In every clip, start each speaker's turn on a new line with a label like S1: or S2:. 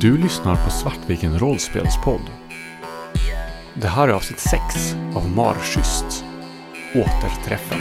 S1: Du lyssnar på Svartviken rollspelspodd. Det här är avsnitt 6 av Marschyst. Återträffen.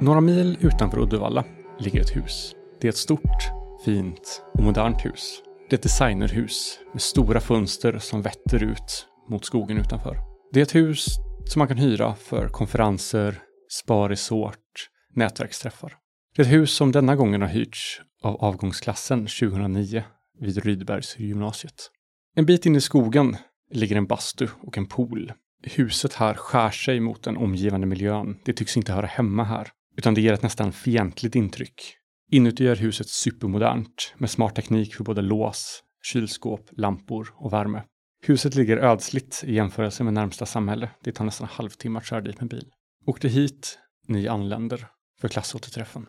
S1: Några mil utanför Uddevalla ligger ett hus. Det är ett stort, fint och modernt hus. Det är ett designerhus med stora fönster som vetter ut mot skogen utanför. Det är ett hus som man kan hyra för konferenser, spa-resort, nätverksträffar. Det är ett hus som denna gången har hyrts av avgångsklassen 2009 vid Rydbergs gymnasiet. En bit in i skogen ligger en bastu och en pool. Huset här skär sig mot den omgivande miljön. Det tycks inte höra hemma här, utan det ger ett nästan fientligt intryck. Inuti är huset supermodernt med smart teknik för både lås, kylskåp, lampor och värme. Huset ligger ödsligt i jämförelse med närmsta samhälle. Det tar nästan en halvtimme att köra dit med bil. Åkte det hit ni anländer för klassåterträffen.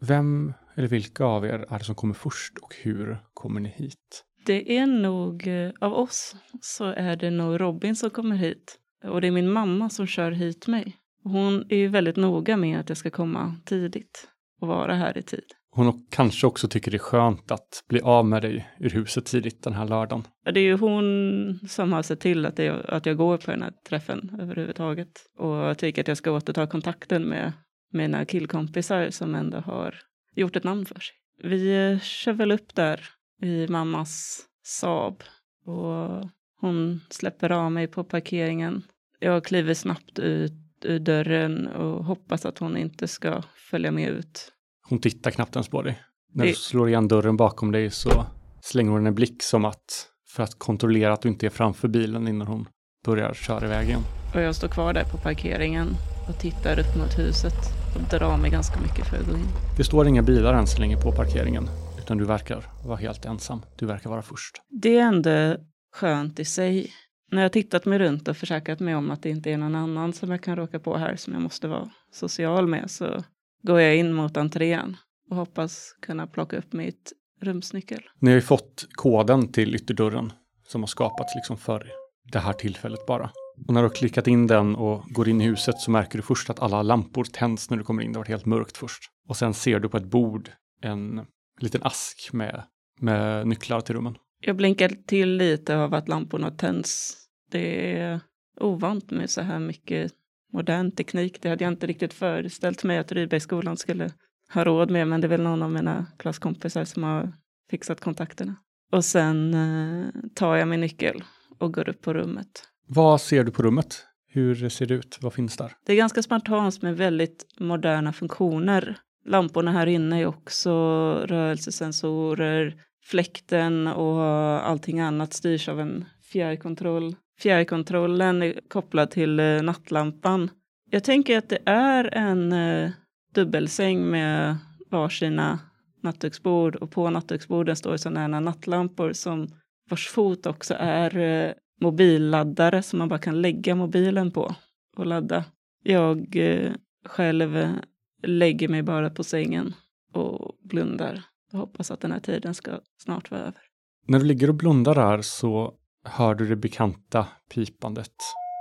S1: Vem eller vilka av er är det som kommer först och hur kommer ni hit?
S2: Det är nog, eh, av oss, så är det nog Robin som kommer hit. Och det är min mamma som kör hit mig. Hon är ju väldigt noga med att jag ska komma tidigt och vara här i tid.
S1: Hon kanske också tycker det är skönt att bli av med dig ur huset tidigt den här lördagen.
S2: Ja, Det är ju hon som har sett till att, det, att jag går på den här träffen överhuvudtaget. Och jag tycker att jag ska återta kontakten med mina killkompisar som ändå har gjort ett namn för sig. Vi kör väl upp där i mammas Saab och hon släpper av mig på parkeringen. Jag kliver snabbt ut ur dörren och hoppas att hon inte ska följa med ut.
S1: Hon tittar knappt ens på dig. När du slår igen dörren bakom dig så slänger hon en blick som att för att kontrollera att du inte är framför bilen innan hon börjar köra iväg igen.
S2: Och jag står kvar där på parkeringen och tittar upp mot huset och drar mig ganska mycket för att gå in.
S1: Det står inga bilar än så länge på parkeringen, utan du verkar vara helt ensam. Du verkar vara först.
S2: Det är ändå skönt i sig. När jag tittat mig runt och försäkrat mig om att det inte är någon annan som jag kan råka på här som jag måste vara social med så går jag in mot entrén och hoppas kunna plocka upp mitt rumsnyckel.
S1: Ni har ju fått koden till ytterdörren som har skapats liksom för det här tillfället bara. Och när du har klickat in den och går in i huset så märker du först att alla lampor tänds när du kommer in. Det har varit helt mörkt först. Och sen ser du på ett bord en liten ask med, med nycklar till rummen.
S2: Jag blinkar till lite av att lamporna tänds. Det är ovant med så här mycket modern teknik. Det hade jag inte riktigt föreställt mig att Rydbergsskolan skulle ha råd med, men det är väl någon av mina klasskompisar som har fixat kontakterna. Och sen eh, tar jag min nyckel och går upp på rummet.
S1: Vad ser du på rummet? Hur ser det ut? Vad finns där?
S2: Det är ganska spartanskt med väldigt moderna funktioner. Lamporna här inne är också rörelsesensorer. Fläkten och allting annat styrs av en fjärrkontroll. Fjärrkontrollen är kopplad till eh, nattlampan. Jag tänker att det är en eh, dubbelsäng med varsina nattduksbord och på nattduksborden står sådana här nattlampor som vars fot också är eh, mobilladdare som man bara kan lägga mobilen på och ladda. Jag själv lägger mig bara på sängen och blundar och hoppas att den här tiden ska snart vara över.
S1: När du ligger och blundar där så hör du det bekanta pipandet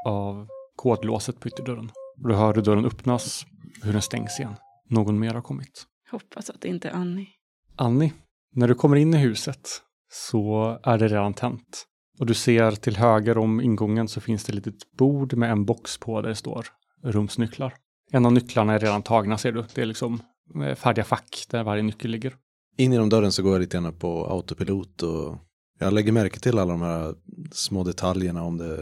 S1: av kodlåset på ytterdörren. Och du hör hur dörren öppnas, hur den stängs igen. Någon mer har kommit.
S2: Hoppas att det inte är Annie.
S1: Annie, när du kommer in i huset så är det redan tänt. Och du ser till höger om ingången så finns det ett litet bord med en box på där det står rumsnycklar. En av nycklarna är redan tagna ser du. Det är liksom eh, färdiga fack där varje nyckel ligger.
S3: In genom dörren så går jag lite grann på autopilot och jag lägger märke till alla de här små detaljerna om det,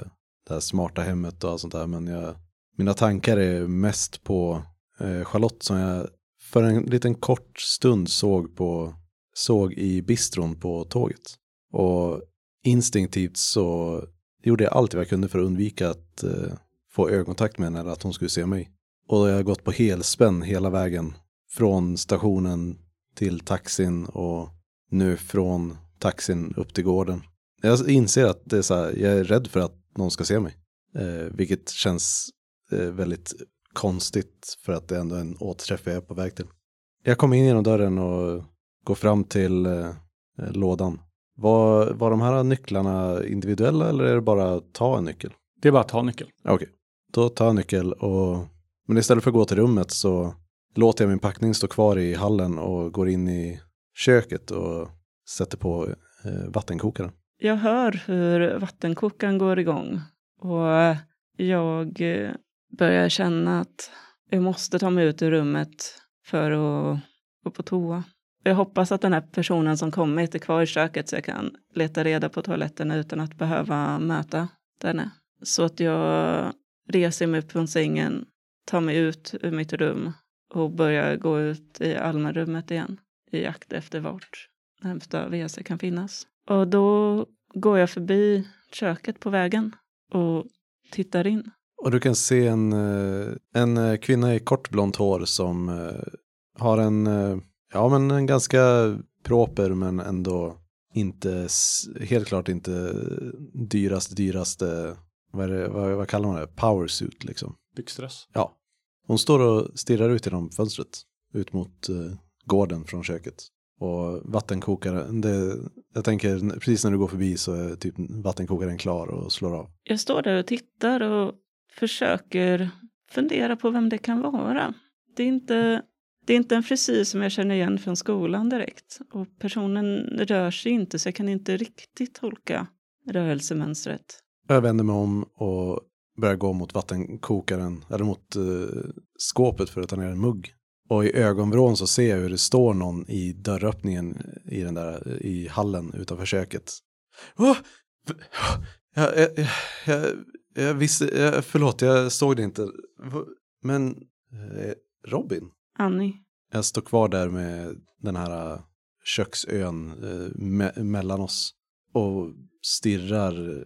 S3: det här smarta hemmet och allt sånt där. Men jag, mina tankar är mest på eh, Charlotte som jag för en liten kort stund såg, på, såg i bistron på tåget. Och instinktivt så gjorde jag allt jag kunde för att undvika att eh, få ögonkontakt med henne eller att hon skulle se mig. Och jag har gått på helspänn hela vägen från stationen till taxin och nu från taxin upp till gården. Jag inser att det är så här, jag är rädd för att någon ska se mig. Eh, vilket känns eh, väldigt konstigt för att det är ändå en återträff jag är på väg till. Jag kommer in genom dörren och går fram till eh, lådan Var, var de här nycklarna individuella eller är det bara att ta en nyckel?
S1: Det är bara att ta nyckel.
S3: Okej, då tar jag nyckel och men istället för att gå till rummet så låter jag min packning stå kvar i hallen och går in i köket och sätter på eh, vattenkokaren.
S2: Jag hör hur vattenkokaren går igång och jag eh, börjar känna att jag måste ta mig ut ur rummet för att gå på toa. Jag hoppas att den här personen som kommit är kvar i köket så jag kan leta reda på toaletten utan att behöva möta denne. Så att jag reser mig upp från sängen, tar mig ut ur mitt rum och börjar gå ut i allmänrummet igen i jakt efter vart närmsta WC kan finnas. Och då går jag förbi köket på vägen och tittar in.
S3: Och du kan se en, eh, en eh, kvinna i kort blont hår som eh, har en, ja men en ganska proper men ändå inte, helt klart inte dyrast, dyraste, vad, är det, vad, vad kallar man det, powersuit liksom.
S1: Byxdress.
S3: Ja. Hon står och stirrar ut genom fönstret, ut mot gården från köket. Och vattenkokaren, det, jag tänker precis när du går förbi så är typ vattenkokaren klar och slår av.
S2: Jag står där och tittar och försöker fundera på vem det kan vara. Det är inte, det är inte en frisyr som jag känner igen från skolan direkt. Och personen rör sig inte så jag kan inte riktigt tolka rörelsemönstret.
S3: Jag vänder mig om och börjar gå mot vattenkokaren, eller mot eh, skåpet för att ta ner en mugg. Och i ögonvrån så ser jag hur det står någon i dörröppningen i den där, i hallen utanför köket. Åh! Jag, jag, jag, jag, jag visste, jag, förlåt, jag såg det inte. Men, eh, Robin?
S2: Annie,
S3: Jag står kvar där med den här äh, köksön eh, me- mellan oss och stirrar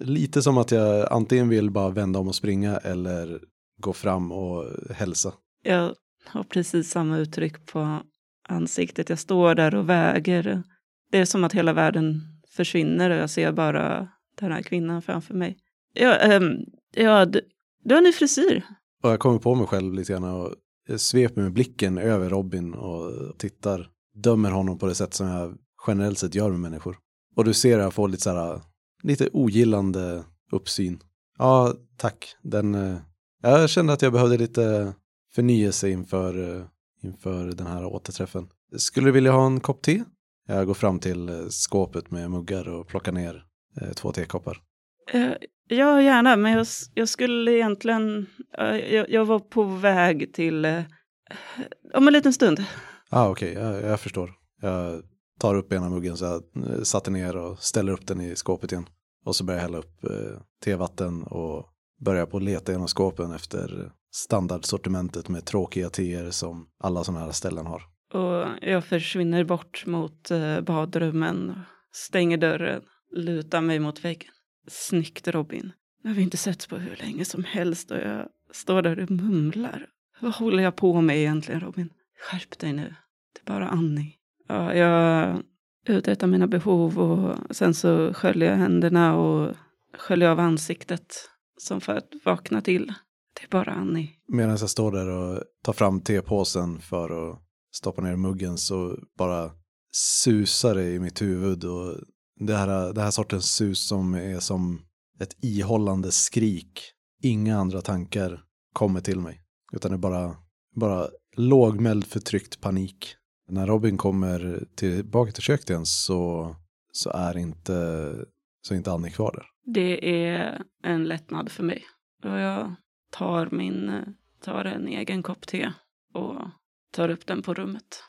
S3: lite som att jag antingen vill bara vända om och springa eller gå fram och hälsa.
S2: jag har precis samma uttryck på ansiktet. Jag står där och väger. Det är som att hela världen försvinner och jag ser bara den här kvinnan framför mig. Ja, ehm, ja du, du har en ny frisyr.
S3: Och jag kommer på mig själv lite grann och sveper med blicken över Robin och tittar, dömer honom på det sätt som jag generellt sett gör med människor. Och du ser jag får lite så här, lite ogillande uppsyn. Ja, tack. Den, eh, jag kände att jag behövde lite förnyelse inför, eh, inför den här återträffen. Skulle du vilja ha en kopp te? Jag går fram till eh, skåpet med muggar och plockar ner eh, två tekoppar.
S2: Ja, gärna, men jag, jag skulle egentligen... Jag, jag var på väg till... Om en liten stund.
S3: ah, okej, jag, jag förstår. Jag tar upp ena muggen så jag satte ner och ställer upp den i skåpet igen. Och så börjar jag hälla upp tevatten och börjar på att leta genom skåpen efter standardsortimentet med tråkiga teer som alla sådana här ställen har.
S2: Och jag försvinner bort mot eh, badrummen, stänger dörren, lutar mig mot väggen. Snyggt Robin. Nu har vi inte setts på hur länge som helst och jag står där och mumlar. Vad håller jag på med egentligen Robin? Skärp dig nu. Det är bara Annie. Ja, jag uträttar mina behov och sen så sköljer jag händerna och sköljer av ansiktet som för att vakna till. Det är bara Annie.
S3: Medan jag står där och tar fram tepåsen för att stoppa ner muggen så bara susar det i mitt huvud och det här, det här sortens sus som är som ett ihållande skrik. Inga andra tankar kommer till mig, utan det är bara, bara lågmäld förtryckt panik. När Robin kommer tillbaka till köket igen så, så är inte, så är inte Annie kvar där.
S2: Det är en lättnad för mig. Och jag tar min, tar en egen kopp te och tar upp den på rummet.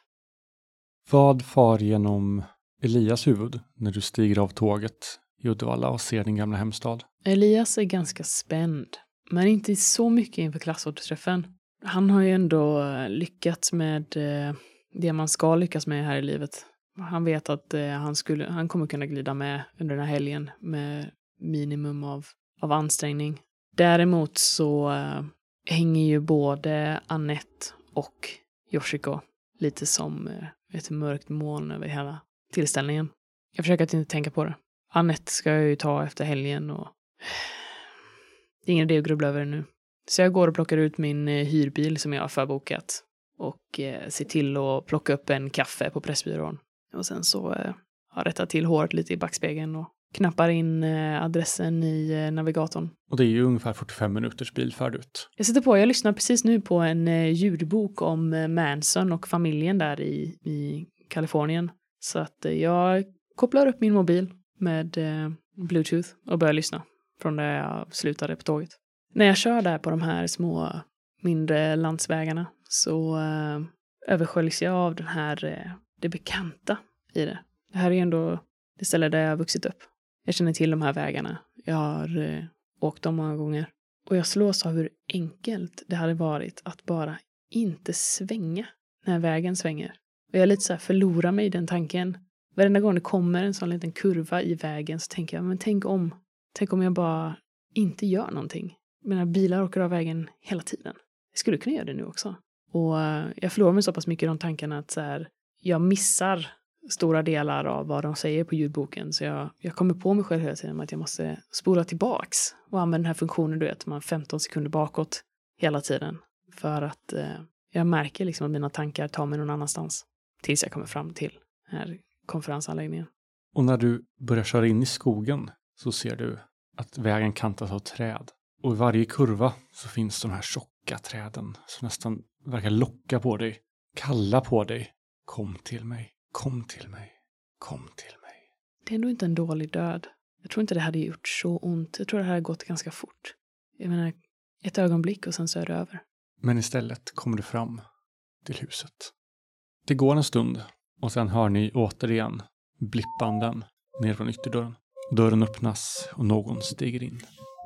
S1: Vad far genom Elias huvud när du stiger av tåget i Uddevalla och ser din gamla hemstad?
S4: Elias är ganska spänd, men inte så mycket inför klassåterträffen. Han har ju ändå lyckats med eh, det man ska lyckas med här i livet. Han vet att eh, han, skulle, han kommer kunna glida med under den här helgen med minimum av, av ansträngning. Däremot så äh, hänger ju både Annette och Yoshiko lite som äh, ett mörkt moln över hela tillställningen. Jag försöker att inte tänka på det. Annette ska jag ju ta efter helgen och det är ingen idé att grubbla över det nu. Så jag går och plockar ut min eh, hyrbil som jag har förbokat och eh, ser till att plocka upp en kaffe på Pressbyrån. Och sen så, eh, har rättat till håret lite i backspegeln och knappar in eh, adressen i eh, navigatorn.
S1: Och det är ju ungefär 45 minuters bilfärd ut.
S4: Jag sätter på, jag lyssnar precis nu på en eh, ljudbok om Manson och familjen där i, i Kalifornien. Så att jag kopplar upp min mobil med bluetooth och börjar lyssna från där jag slutade på tåget. När jag kör där på de här små mindre landsvägarna så översköljs jag av den här, det bekanta i det. Det här är ändå det ställe där jag har vuxit upp. Jag känner till de här vägarna. Jag har eh, åkt dem många gånger. Och jag slås av hur enkelt det hade varit att bara inte svänga när vägen svänger. Och jag är lite så här förlorar mig i den tanken. Varenda gång det kommer en sån liten kurva i vägen så tänker jag, men tänk om. Tänk om jag bara inte gör någonting. Mina bilar åker av vägen hela tiden. Jag skulle kunna göra det nu också. Och eh, jag förlorar mig så pass mycket i de tankarna att så här, jag missar stora delar av vad de säger på ljudboken. Så jag, jag kommer på mig själv hela tiden att jag måste spola tillbaks och använda den här funktionen, du vet, man 15 sekunder bakåt hela tiden. För att eh, jag märker liksom att mina tankar tar mig någon annanstans. Tills jag kommer fram till den här konferensanläggningen.
S1: Och när du börjar köra in i skogen så ser du att vägen kantas av träd. Och i varje kurva så finns de här tjocka träden som nästan verkar locka på dig, kalla på dig. Kom till mig, kom till mig, kom till mig.
S4: Det är ändå inte en dålig död. Jag tror inte det hade gjort så ont. Jag tror det hade gått ganska fort. Jag menar, ett ögonblick och sen så är det över.
S1: Men istället kommer du fram till huset. Det går en stund och sen hör ni återigen blippanden ner från ytterdörren. Dörren öppnas och någon stiger in.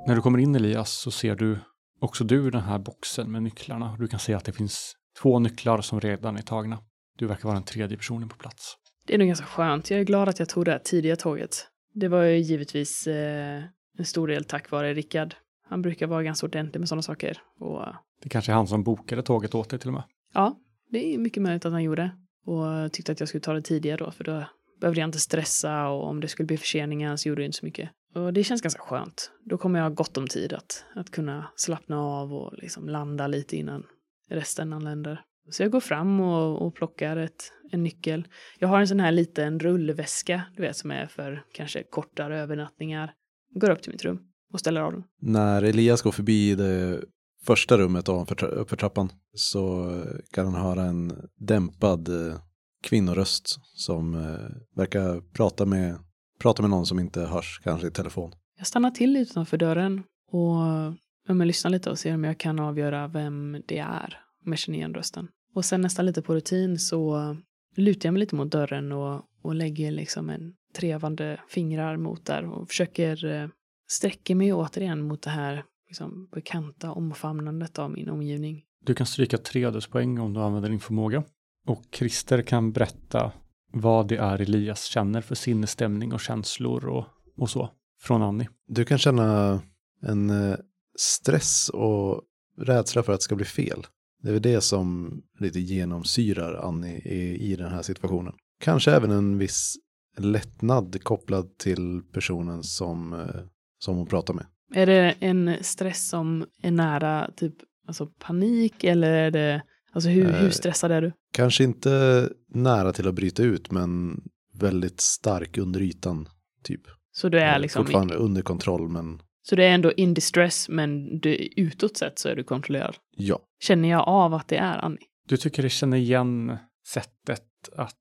S1: När du kommer in Elias så ser du också du den här boxen med nycklarna. Du kan se att det finns två nycklar som redan är tagna. Du verkar vara den tredje personen på plats.
S4: Det är nog ganska skönt. Jag är glad att jag tog det här tidiga tåget. Det var ju givetvis eh, en stor del tack vare Rickard. Han brukar vara ganska ordentlig med sådana saker. Och
S1: Det kanske är han som bokade tåget åt dig till och med.
S4: ja, det är mycket möjligt att han gjorde. Och tyckte att jag skulle ta det tidigare då, för då behövde jag inte stressa och om det skulle bli förseningar så gjorde det inte så mycket. Och det känns ganska skönt. Då kommer jag ha gott om tid att, att kunna slappna av och liksom landa lite innan resten anländer. Så jag går fram och, och plockar ett, en nyckel. Jag har en sån här liten rullväska, du vet, som är för kanske kortare övernattningar. Går upp till mitt rum och ställer av den.
S3: När Elias går förbi det första rummet ovanför uppför trappan så kan han höra en dämpad eh, kvinnoröst som eh, verkar prata med, prata med någon som inte hörs, kanske i telefon.
S4: Jag stannar till utanför dörren och ja, lyssnar lite och ser om jag kan avgöra vem det är. Om jag känner igen rösten. Och sen nästan lite på rutin så lutar jag mig lite mot dörren och, och lägger liksom en trevande fingrar mot där och försöker eh, sträcka mig återigen mot det här liksom, bekanta omfamnandet av min omgivning.
S1: Du kan stryka tre ödespoäng om du använder din förmåga. Och Christer kan berätta vad det är Elias känner för sinnesstämning och känslor och, och så från Annie.
S3: Du kan känna en eh, stress och rädsla för att det ska bli fel. Det är väl det som lite genomsyrar Annie i, i den här situationen. Kanske även en viss lättnad kopplad till personen som, eh, som hon pratar med.
S4: Är det en stress som är nära typ alltså panik eller är det alltså hur, hur
S3: Eh,
S4: stressad är du?
S3: Kanske inte nära till att bryta ut men väldigt stark under ytan. Typ.
S4: Så du är
S3: Eh,
S4: liksom
S3: Fortfarande under kontroll men
S4: Så du är ändå in distress men du, utåt sett så är du kontrollerad.
S3: ja.
S4: Känner jag av att det är Annie?
S1: Du tycker det känner igen sättet att,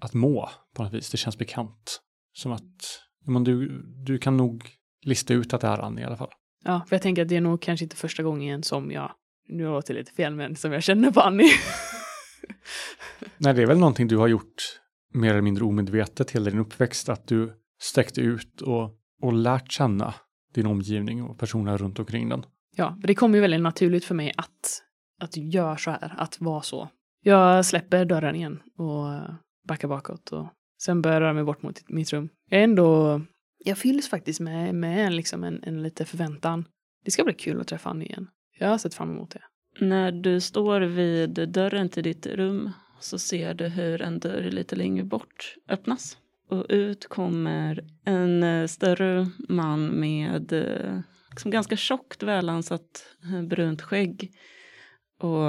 S1: att må på något vis. Det känns bekant. Som att men du, du kan nog lista ut att det är Annie i alla fall.
S4: Ja, för jag tänker att det är nog kanske inte första gången som jag, nu låter det lite fel, men som jag känner på Annie.
S1: Nej, det är väl någonting du har gjort mer eller mindre omedvetet hela din uppväxt. Att du sträckte ut och, och lärt känna din omgivning och personerna runt omkring den.
S4: ja, för det kommer ju väldigt naturligt för mig att, att göra så här, att vara så. Jag släpper dörren igen och backar bakåt och sen börjar jag röra mig bort mot mitt rum. Jag är ändå, jag fylls faktiskt med, med liksom en, en lite förväntan. Det ska bli kul att träffa Annie igen. Jag har sett fram emot det.
S2: När du står vid dörren till ditt rum så ser du hur en dörr lite längre bort öppnas. Och ut kommer en eh, större man med eh, liksom ganska tjockt välansat eh, brunt skägg. Och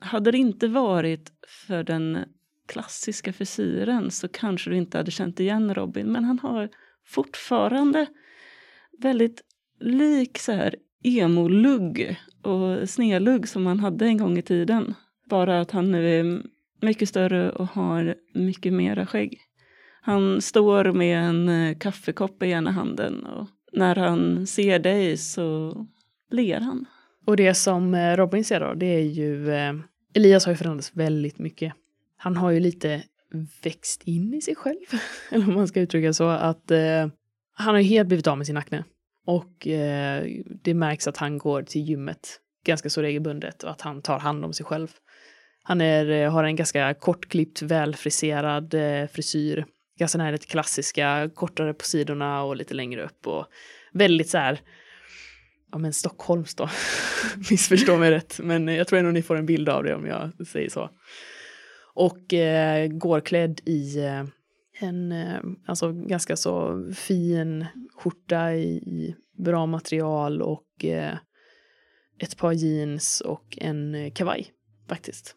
S2: hade det inte varit för den klassiska frisyren så kanske du inte hade känt igen Robin. Men han har fortfarande väldigt lik så här emo-lugg och snedlugg som han hade en gång i tiden. Bara att han nu är mycket större och har mycket mera skägg. Han står med en eh, kaffekopp i ena handen och när han ser dig så ler han.
S4: Och det som eh, Robin ser då, det är ju... Eh, Elias har ju förändrats väldigt mycket. Han har ju lite växt in i sig själv, eller om man ska uttrycka så, att eh, han har ju helt blivit av med sin akne. Och eh, det märks att han går till gymmet ganska så regelbundet och att han tar hand om sig själv. Han är, har en ganska kortklippt, välfriserad eh, frisyr. Ganska nära det klassiska, kortare på sidorna och lite längre upp. Och väldigt så här, ja men Stockholms då. Missförstå mig rätt, men jag tror ändå ni får en bild av det om jag säger så. Och eh, går klädd i eh, en eh, alltså ganska så fin skjorta i, i bra material och eh, ett par jeans och en eh, kavaj faktiskt.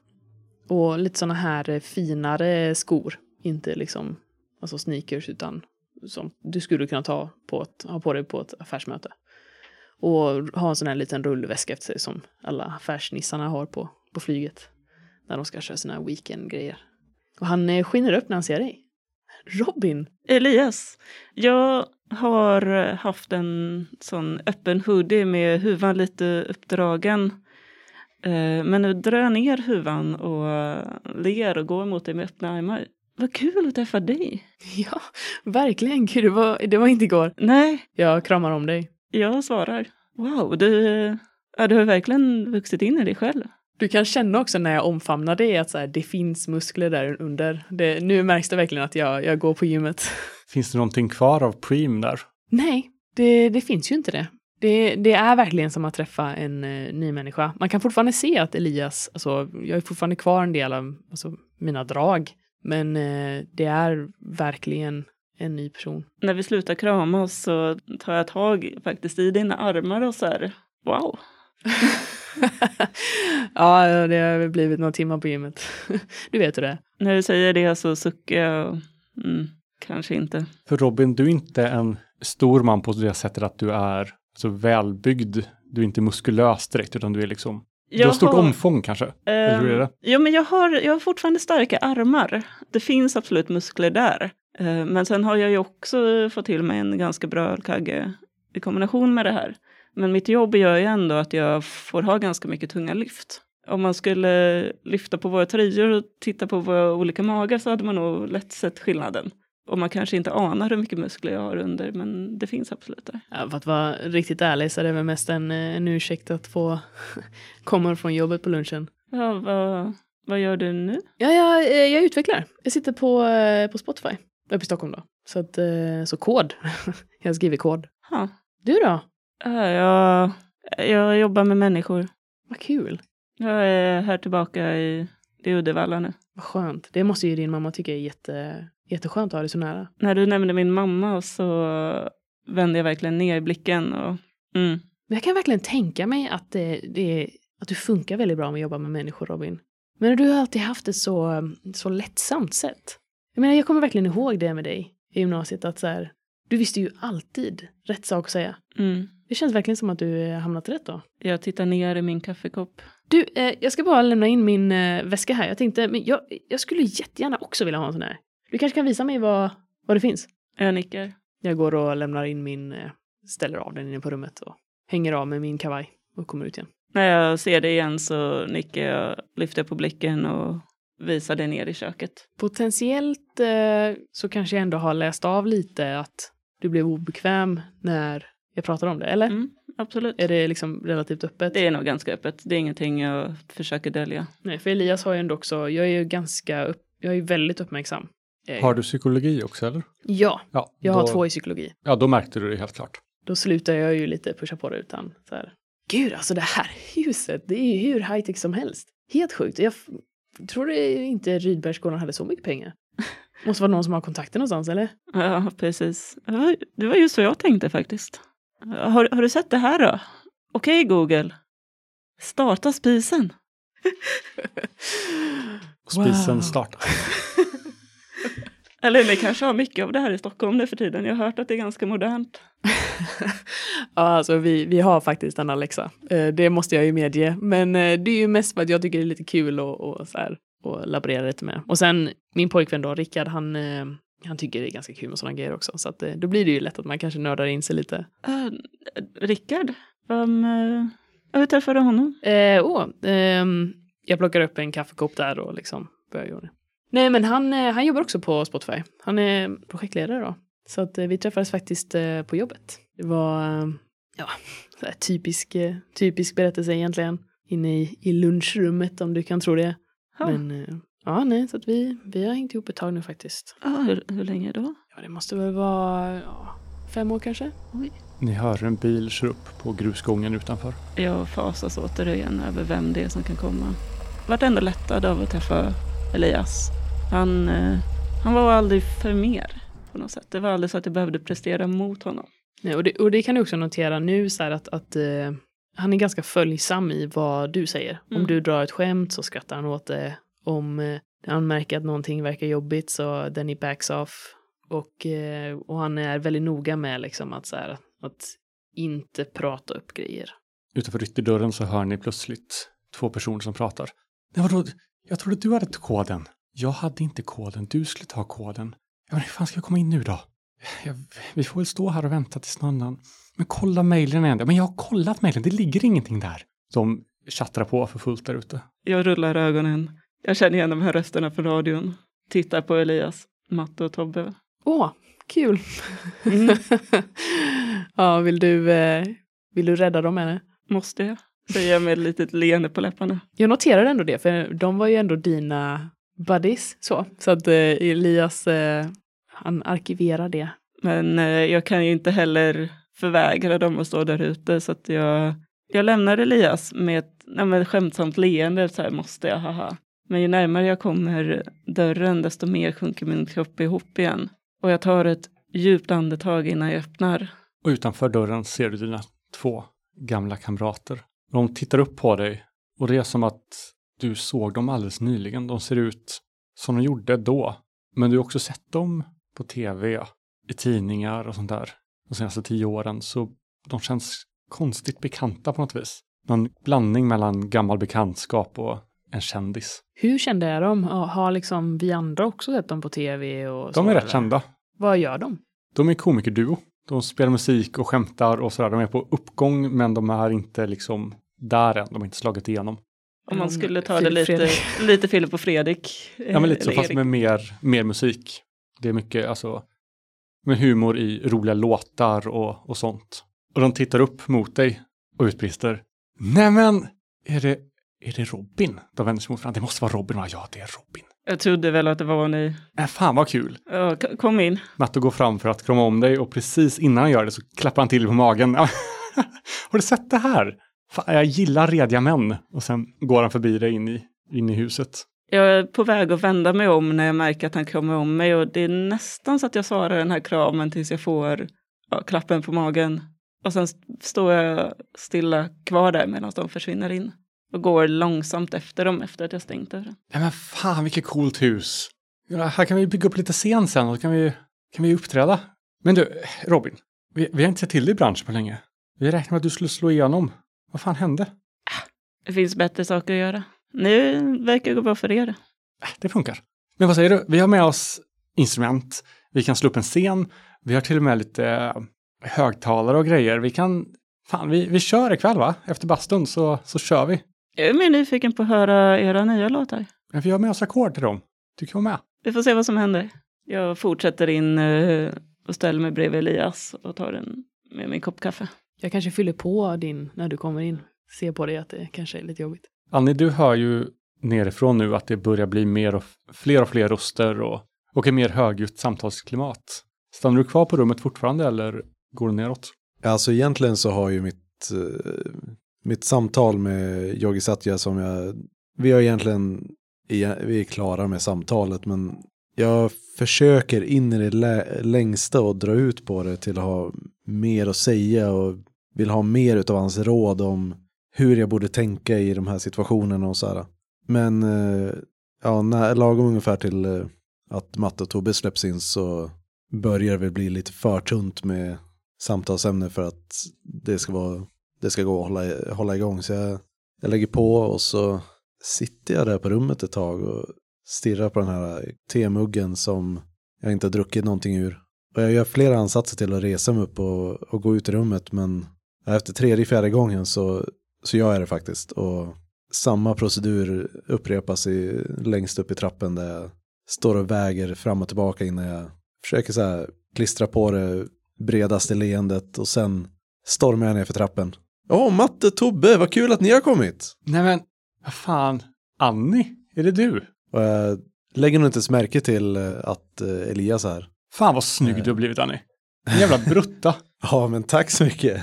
S4: Och lite sådana här eh, finare skor, inte liksom alltså sneakers utan som du skulle kunna ta på ett, ha på dig på ett affärsmöte. Och ha en sån här liten rullväska efter sig som alla affärsnissarna har på, på flyget. När de ska köra sina weekendgrejer. Och han eh, skiner upp när han ser dig. Robin!
S2: Elias, jag har eh, haft en sån öppen hoodie med huvan lite uppdragen. Eh, men nu drar jag ner huvan och ler och går mot dig med öppna armar. Vad kul att träffa dig.
S4: Ja, verkligen. Gud, det var, det var inte igår.
S2: Nej,
S4: Jag kramar om dig.
S2: jag svarar. Wow, du, ja, du har verkligen vuxit in i dig själv.
S4: Du kan känna också när jag omfamnar dig att så här, det finns muskler där under. Det, nu märks det verkligen att jag, jag går på gymmet.
S1: Finns det någonting kvar av Preem där?
S4: Nej, det, det finns ju inte det. det. Det är verkligen som att träffa en eh, ny människa. Man kan fortfarande se att Elias, alltså jag är fortfarande kvar en del av alltså, mina drag. Men eh, det är verkligen en ny person.
S2: När vi slutar kramas så tar jag tag faktiskt i dina armar och så här. Wow.
S4: ja, det har blivit några timmar på gymmet. du vet hur det är.
S2: När du säger det så suckar jag. och, Mm, kanske inte.
S1: För Robin, du är inte en stor man på det sättet att du är så välbyggd. Du är inte muskulös direkt, utan du är liksom... du har stort omfång kanske? Eller hur är det?
S2: Jo, men jag har, jag har fortfarande starka armar. Det finns absolut muskler där. Eh, Men sen har jag ju också fått till mig en ganska bra ölkagge i kombination med det här. Men mitt jobb gör ju ändå att jag får ha ganska mycket tunga lyft. Om man skulle lyfta på våra tröjor och titta på våra olika magar så hade man nog lätt sett skillnaden. Och man kanske inte anar hur mycket muskler jag har under, men det finns absolut där.
S4: Ja, för att vara riktigt ärlig så är det väl mest en, eh, en ursäkt att få komma från jobbet på lunchen.
S2: Ja, vad, vad gör du nu?
S4: Ja, jag, eh, jag utvecklar. Jag sitter på, eh, på Spotify. Uppe i Stockholm då. Så, att, så kod. jag skriver kod.
S2: Ha.
S4: Du då?
S2: Ja, jag, jag jobbar med människor.
S4: Vad kul.
S2: Jag är här tillbaka i, i Uddevalla nu.
S4: Vad skönt. Det måste ju din mamma tycka är jätte, jätteskönt att ha dig så nära.
S2: När du nämnde min mamma så vände jag verkligen ner i blicken. Och, mm.
S4: Men jag kan verkligen tänka mig att, det, det, att du funkar väldigt bra med att jobba med människor, Robin. Men du har alltid haft ett så, så lättsamt sätt. Jag menar, jag kommer verkligen ihåg det med dig i gymnasiet, att så här, du visste ju alltid rätt sak att säga.
S2: Mm.
S4: Det känns verkligen som att du eh, hamnat rätt då.
S2: Jag tittar ner i min kaffekopp.
S4: Du, eh, jag ska bara lämna in min eh, väska här. Jag tänkte, men jag, jag skulle jättegärna också vilja ha en sån här. Du kanske kan visa mig vad, vad det finns?
S2: Jag nickar.
S4: Jag går och lämnar in min, eh, ställer av den inne på rummet och hänger av med min kavaj och kommer ut igen.
S2: När jag ser det igen så nickar jag, lyfter på blicken och visar det ner i köket.
S4: Potentiellt eh, så kanske jag ändå har läst av lite att du blev obekväm när jag pratade om det, eller?
S2: Mm, absolut.
S4: Är det liksom relativt öppet?
S2: Det är nog ganska öppet. Det är ingenting jag försöker dölja.
S4: Nej, för Elias har ju ändå också, jag är ju ganska, upp, jag är ju väldigt uppmärksam. Eh,
S1: Har du psykologi också eller?
S4: Ja,
S1: Ja,
S4: jag
S1: då,
S4: har två i psykologi.
S1: Ja, då märkte du det helt klart.
S4: Då slutar jag ju lite pusha på det utan så här. Gud, alltså det här huset, det är ju hur high tech som helst. Helt sjukt. Jag tror det inte Rydbergsgården hade så mycket pengar. Måste vara någon som har kontakter någonstans, eller?
S2: Ja, precis. Det var- just så jag tänkte faktiskt. Har, har du sett det här då? Okej Google. Starta spisen.
S1: Och spisen
S4: Wow.
S1: startar.
S2: Eller ni kanske har mycket av det här i Stockholm nu för tiden. Jag har hört att det är ganska modernt.
S4: Ja, alltså vi, vi har faktiskt en Alexa. Eh, det måste jag ju medge. Men eh, det är ju mest för att jag tycker det är lite kul och, och så här och laborera lite med. Och sen min pojkvän då, Rickard, han, eh, han tycker det är ganska kul med sådana grejer också. Så att, då blir det ju lätt att man kanske nördar in sig lite.
S2: Uh, Rickard, vem, uh, hur träffade du honom?
S4: Eh, åh, ehm, jag plockar upp en kaffekopp där och liksom börjar göra det. Nej, men han, eh, han jobbar också på Spotify. Han är projektledare då. Så att eh, vi träffades faktiskt eh, på jobbet. Det var, ja, så här typisk, typisk berättelse egentligen. Inne i, i lunchrummet om du kan tro det.
S2: Ja,
S4: Men ja, nej, så att vi, vi har hängt ihop ett tag nu faktiskt.
S2: ja, hur, hur länge då?
S4: Ja, det måste väl vara ja, fem år kanske.
S1: Ni hör en bil köra upp på grusgången utanför.
S2: Jag fasas återigen över vem det är som kan komma. Vart ändå lättad av att träffa Elias. Han, eh, han var aldrig för mer på något sätt. Det var aldrig så att jag behövde prestera mot honom.
S4: Nej, och, det, och det kan du också notera nu så här att, att eh, han är ganska följsam i vad du säger. Om
S2: Mm.
S4: du drar ett skämt så skrattar han åt det. Om eh, han märker att någonting verkar jobbigt så then he backs off. Och, eh, och han är väldigt noga med liksom att, så här, att inte prata upp grejer.
S1: Utanför ytterdörren så hör ni plötsligt två personer som pratar. Nej, vadå? Jag trodde du hade koden. Jag hade inte koden. Du skulle ta koden. Ja, men hur fan ska jag komma in nu då? Jag, vi får väl stå här och vänta tills någon annan... Men kolla mejlen igen. Men jag har kollat mejlen. Det ligger ingenting där. De tjattrar på för fullt där ute.
S2: Jag rullar ögonen. Jag känner igen de här rösterna från radion. Tittar på Elias, Matte och Tobbe.
S4: Åh, kul!
S2: Mm.
S4: ja, vill du, eh, vill du rädda dem eller?
S2: Måste jag? Säger jag med ett litet leende på läpparna.
S4: Jag noterar ändå det, för de var ju ändå dina buddies. Så, så att eh, Elias, eh, han arkiverar det.
S2: Men eh, jag kan ju inte heller förvägra dem att stå där ute så att jag, jag lämnar Elias med ett nej, men, skämtsamt leende, så här måste jag, haha. Men ju närmare jag kommer dörren desto mer sjunker min kropp ihop igen. Och jag tar ett djupt andetag innan jag öppnar.
S1: Och utanför dörren ser du dina två gamla kamrater. De tittar upp på dig och det är som att du såg dem alldeles nyligen. De ser ut som de gjorde då. Men du har också sett dem på tv, i tidningar och sånt där de senaste tio åren. Så de känns konstigt bekanta på något vis. Någon blandning mellan gammal bekantskap och en kändis.
S4: Hur kända är de? Har liksom vi andra också sett dem på tv? Och
S1: De är rätt
S4: eller?
S1: kända.
S4: Vad gör de?
S1: De är komikerduo. De spelar musik och skämtar och sådär. De är på uppgång men de är inte liksom där än. De har inte slagit igenom.
S2: Om man skulle ta det lite, lite Filip och Fredrik.
S1: Ja, men lite så, fast med mer, mer musik. Det är mycket, alltså, med humor i roliga låtar och, och sånt. Och de tittar upp mot dig och utbrister. Nämen, är det, är det Robin? De vänder sig mot varandra. Det måste vara Robin, va? Ja, det är Robin.
S2: Jag trodde väl att det var ni.
S1: Äh, fan vad kul.
S2: Ja, k- kom in.
S1: Natte går fram för att krama om dig och precis innan han gör det så klappar han till på magen. Har du sett det här? Fan, jag gillar rediga män. Och sen går han förbi dig in i, in i huset.
S2: Jag är på väg att vända mig om när jag märker att han kommer om mig och det är nästan så att jag svarar den här kramen tills jag får ja, klappen på magen. Och sen st- står jag stilla kvar där medan de försvinner in och går långsamt efter dem efter att jag stängt dörren.
S1: Ja men fan vilket coolt hus. Ja, här kan vi bygga upp lite scen sen och kan vi, kan vi uppträda. Men du, Robin, vi, vi har inte sett till dig i branschen på länge. Vi räknade med att du skulle slå igenom. Vad fan hände?
S2: Det finns bättre saker att göra. Nu verkar det gå bra för er.
S1: Äh, Det funkar. Men vad säger du? Vi har med oss instrument. Vi kan slå upp en scen. Vi har till och med lite eh, högtalare och grejer. Vi kan... Fan, vi, vi kör ikväll va? Efter bastun så, så kör vi.
S2: Jag är mer nyfiken på att höra era nya låtar.
S1: Men vi har med oss ackord till dem. Du kan vara med.
S2: Vi får se vad som händer. Jag fortsätter in eh, och ställer mig bredvid Elias och tar en med min kopp kaffe.
S4: Jag kanske fyller på din när du kommer in. Ser på dig att det kanske är lite jobbigt.
S1: Annie, du hör ju nerifrån nu att det börjar bli mer och fler och fler röster och, och ett mer högljutt samtalsklimat. Stannar du kvar på rummet fortfarande eller går du neråt?
S3: Alltså egentligen så har ju mitt, eh, mitt samtal med Yogi Satya som jag, vi har egentligen, vi är klara med samtalet men jag försöker in i det lä- längsta och dra ut på det till att ha mer att säga och vill ha mer av hans råd om hur jag borde tänka i de här situationerna och så här. Men eh, ja, när, lagom ungefär till eh, att Matte och Tobbe släpps in så börjar det väl bli lite för tunt med samtalsämne för att det ska, vara, det ska gå att hålla, hålla igång. Så jag, jag lägger på och så sitter jag där på rummet ett tag och stirrar på den här temuggen som jag inte har druckit någonting ur. Och jag gör flera ansatser till att resa mig upp och, och gå ut i rummet men efter tredje, fjärde gången så, så gör jag det faktiskt. Och samma procedur upprepas i, längst upp i trappen där jag står och väger fram och tillbaka innan jag försöker så här klistra på det bredaste leendet och sen stormar jag ner för trappen. Åh, Matte, Tobbe, vad kul att ni har kommit!
S1: Nej men, vad fan, Annie, är det du?
S3: Och jag lägger nog inte ens märke till eh, att eh, Elias är här.
S1: Fan vad snygg
S3: Nej.
S1: du har blivit Annie. En jävla brutta.
S3: Ja, men tack så mycket.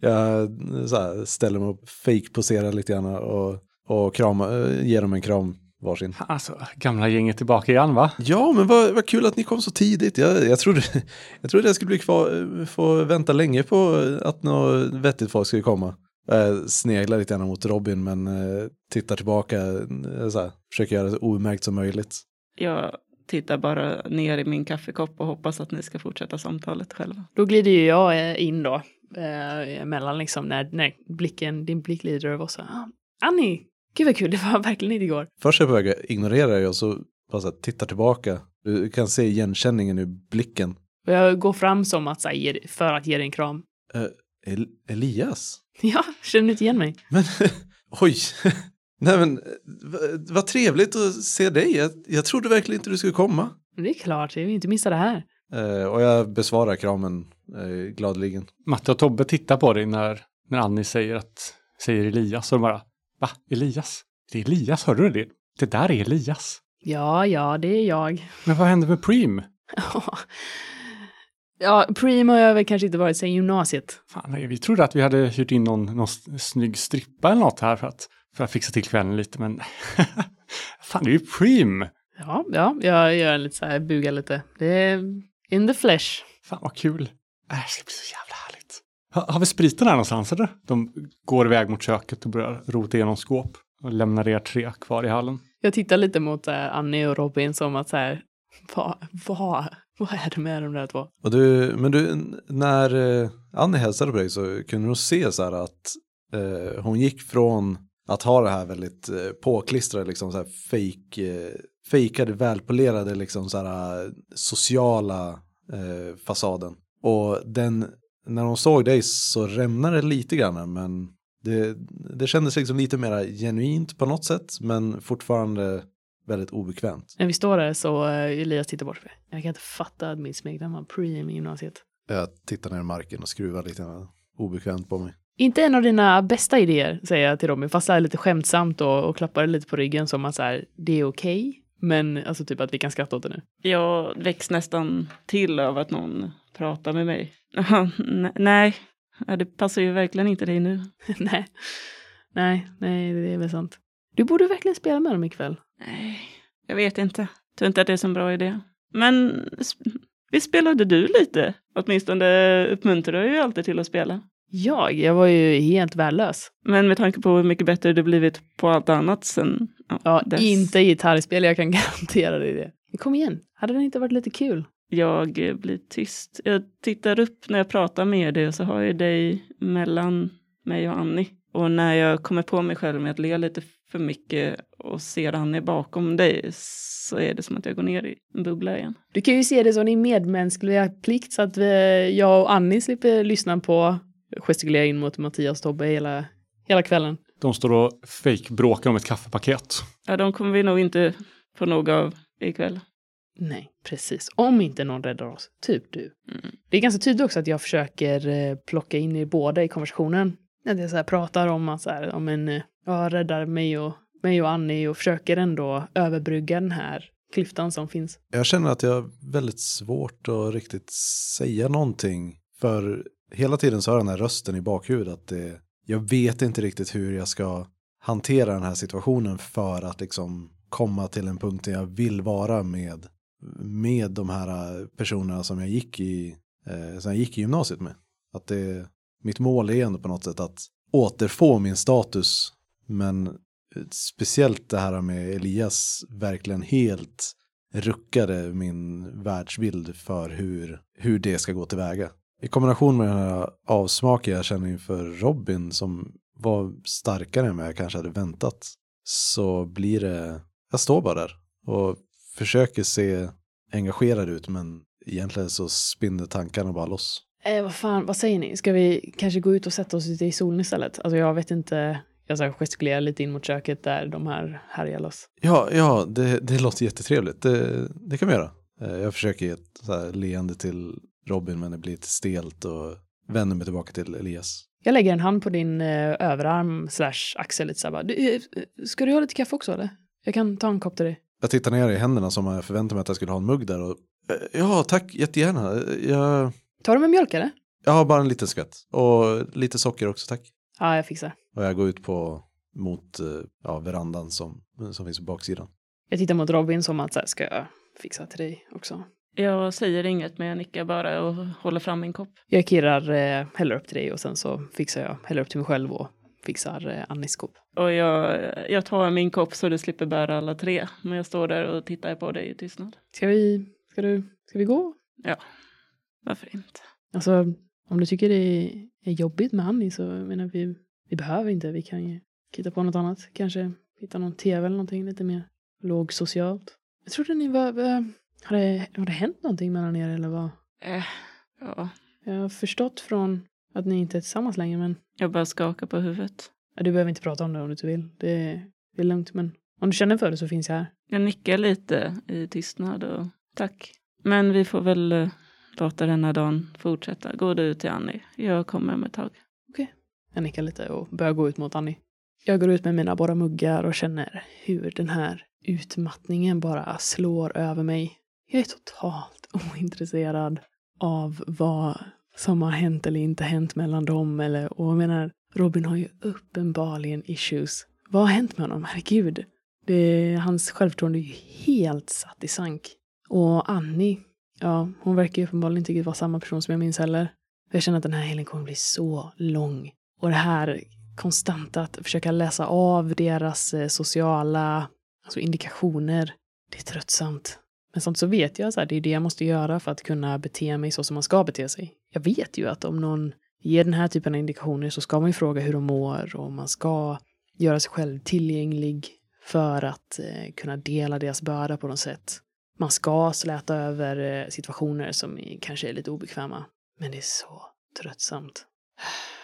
S3: Jag så här, ställer mig upp, fake-poserar lite grann och, och krama, eh, ger dem en kram varsin.
S1: Alltså, gamla gänget tillbaka igen va?
S3: Ja, men vad, vad kul att ni kom så tidigt. Jag, jag, trodde, jag trodde jag skulle bli kvar, få vänta länge på att något vettigt folk skulle komma. Jag sneglar lite grann mot Robin, men eh, tittar tillbaka, eh, så här, försöker göra det så omärkt som möjligt.
S2: Jag tittar bara ner i min kaffekopp och hoppas att ni ska fortsätta samtalet själva.
S4: Då glider ju jag eh, in då. Eh, emellan liksom när, när blicken, din blick glider över och så. Ah, Annie, gud vad kul, det var verkligen inte igår.
S3: Först är jag på väg att ignorera dig och så bara så här, tittar tillbaka. Du kan se igenkänningen i blicken.
S4: Och jag går fram som att, så här, för att ge dig en kram.
S3: Eh, El Elias?
S4: Ja, känner du inte igen mig?
S3: Men oj, nej men vad, trevligt att se dig. Jag, jag trodde verkligen inte du skulle komma.
S4: Det är klart, jag vill inte missa det här.
S3: Eh, och jag besvarar kramen eh, gladeligen.
S1: Matte och Tobbe tittar på dig när, när Annie säger att, säger Elias och de bara, va, Elias? Det är Elias, hörde du det? Det där är Elias.
S4: Ja, ja, det är jag.
S1: Men vad hände med Preem?
S4: ja, Preem har jag väl kanske inte varit sedan gymnasiet.
S1: Fan, nej, vi trodde att vi hade hyrt in någon, någon snygg strippa eller något här för att, för att fixa till kvällen lite, men fan, det är ju Preem.
S4: Ja, ja, jag gör lite så här, bugar lite. Det är in the flesh.
S1: Fan vad kul. Äh, Det ska bli så jävla härligt. Ha, har vi spriten här någonstans eller? De går iväg mot köket och börjar rota igenom skåp och lämnar er tre kvar i hallen.
S4: Jag tittar lite mot äh, Annie och Robin som att så här, vad, vad, vad är det med de där två?
S3: Och du, men du, när eh, Annie hälsade på dig så kunde du se så här att eh, hon gick från att ha det här väldigt eh, påklistrade, liksom så här fake, eh, fejkade, välpolerade, liksom så här eh, sociala eh, fasaden. Och den, när hon såg dig så rämnade det lite grann, men det, det kändes liksom lite mer genuint på något sätt, men fortfarande väldigt obekvämt.
S4: När vi står där så Elias tittar bort. Jag kan inte fatta att mitt smeknamn var Preem i gymnasiet.
S3: Jag tittar ner i marken och skruvar lite obekvämt på mig.
S4: Inte en av dina bästa idéer, säger jag till Robin, fast lite skämtsamt och, och klappar lite på ryggen som att så här, det är okej. Men alltså typ att vi kan skratta åt det nu.
S2: Jag väcks nästan till av att någon pratar med mig. Nej, det passar ju verkligen inte dig nu.
S4: nej. nej, nej, det är väl sant. Du borde verkligen spela med dem ikväll.
S2: Nej, jag vet inte. Tror inte att det är så bra idé. Men sp- visst spelade du lite? Åtminstone uppmuntrar jag ju alltid till att spela.
S4: Jag? Jag var ju helt värdelös.
S2: Men med tanke på hur mycket bättre du blivit på allt annat sen ja,
S4: Ja,
S2: dess.
S4: inte gitarrspel, jag kan garantera dig det. Men kom igen, hade det inte varit lite kul?
S2: Jag blir tyst. Jag tittar upp när jag pratar med dig och så har jag dig mellan mig och Annie. Och när jag kommer på mig själv med att le lite för mycket och ser Annie bakom dig så är det som att jag går ner i en bubbla igen.
S4: Du kan ju se det som din medmänskliga plikt så att vi, jag och Annie slipper lyssna på gestikulera in mot Mattias och Tobbe hela, hela kvällen.
S1: De står och fake-bråkar om ett kaffepaket.
S2: Ja, de kommer vi nog inte få nog av ikväll.
S4: Nej, precis. Om inte någon räddar oss. Typ du.
S2: Mm.
S4: Det är ganska tydligt också att jag försöker eh, plocka in er båda i konversationen. Att jag så här pratar om att så här, om en, eh, ja, räddar mig och, mig och Annie och försöker ändå överbrygga den här klyftan som finns.
S3: Jag känner att jag har väldigt svårt att riktigt säga någonting. För hela tiden så har den här rösten i bakhuvudet att det, jag vet inte riktigt hur jag ska hantera den här situationen för att liksom komma till en punkt där jag vill vara med, med de här äh, personerna som jag gick i, eh, som jag gick i gymnasiet med. Att det, mitt mål är ändå på något sätt att återfå min status. Men äh, speciellt det här med Elias verkligen helt ruckade min världsbild för hur, hur det ska gå tillväga. I kombination med den här avsmaken jag känner inför Robin som var starkare än vad jag kanske hade väntat. Så blir det, jag står bara där och försöker se engagerad ut men egentligen så spinner tankarna bara loss.
S4: Eh, vad fan, vad säger ni? Ska vi kanske gå ut och sätta oss ute i solen istället? Alltså jag vet inte, jag så gestikulerar lite in mot köket där de här härjar loss.
S3: Ja, ja det, det låter jättetrevligt. Det, det kan vi göra. Eh, Jag försöker ge ett så här leende till Robin men det blir lite stelt och vänder mig tillbaka till Elias.
S4: Jag lägger en hand på din eh, överarm slash axel lite så här bara. Du, eh, ska du ha lite kaffe också eller? Jag kan ta en kopp till dig.
S3: Jag tittar ner i händerna som jag förväntade mig att jag skulle ha en mugg där och eh, ja, tack jättegärna. Jag,
S4: Tar du med mjölk eller?
S3: jag har bara en liten skvätt och lite socker också, tack.
S4: Ja, jag fixar.
S3: Och jag går ut på mot eh, ja, verandan som, som finns på baksidan.
S4: Jag tittar mot Robin som att så här, ska jag fixa till dig också?
S2: Jag säger inget men jag nickar bara och håller fram min kopp.
S4: Jag kirrar, eh, häller upp till dig och sen så fixar jag, häller upp till mig själv och fixar eh, Annis kopp.
S2: Och jag, jag tar min kopp så du slipper bära alla tre. Men jag står där och tittar på dig i tystnad.
S4: Ska vi, ska du, ska vi gå?
S2: Varför inte?
S4: Alltså, om du tycker det är jobbigt med Annie så menar vi, vi behöver inte. Vi kan ju hitta på något annat. Kanske hitta någon tv eller någonting lite mer lågsocialt. Jag trodde ni var har, det, har det hänt någonting mellan er eller vad?
S2: Eh, ja.
S4: Jag har förstått från att ni inte är tillsammans längre men
S2: Jag bara skakar på huvudet.
S4: ja, du behöver inte prata om det om du inte vill. Det, är- det är lugnt men om du känner för det så finns jag här.
S2: Jag nickar lite i tystnad och tack. Men vi får väl eh, låta denna dagen fortsätta. Gå du ut till Annie. Jag kommer om ett tag.
S4: Jag nickar lite och börjar gå ut mot Annie. Jag går ut med mina båda muggar och känner hur den här utmattningen bara slår över mig. Jag är totalt ointresserad av vad som har hänt eller inte hänt mellan dem. Eller, och jag menar, Robin har ju uppenbarligen issues. Vad har hänt med honom? Herregud. Det, hans självförtroende är ju helt satt i sank. Och Annie, ja, hon verkar ju uppenbarligen inte riktigt vara samma person som jag minns heller. Jag känner att den här helgen kommer bli så lång. Och det här konstanta att försöka läsa av deras eh, sociala alltså indikationer, det är tröttsamt. Men sånt så vet jag att det är det jag måste göra för att kunna bete mig så som man ska bete sig. Jag vet ju att om någon ger den här typen av indikationer så ska man ju fråga hur de mår och man ska göra sig själv tillgänglig för att eh, kunna dela deras börda på något sätt. Man ska släta över eh, situationer som kanske är lite obekväma. Men det är så tröttsamt.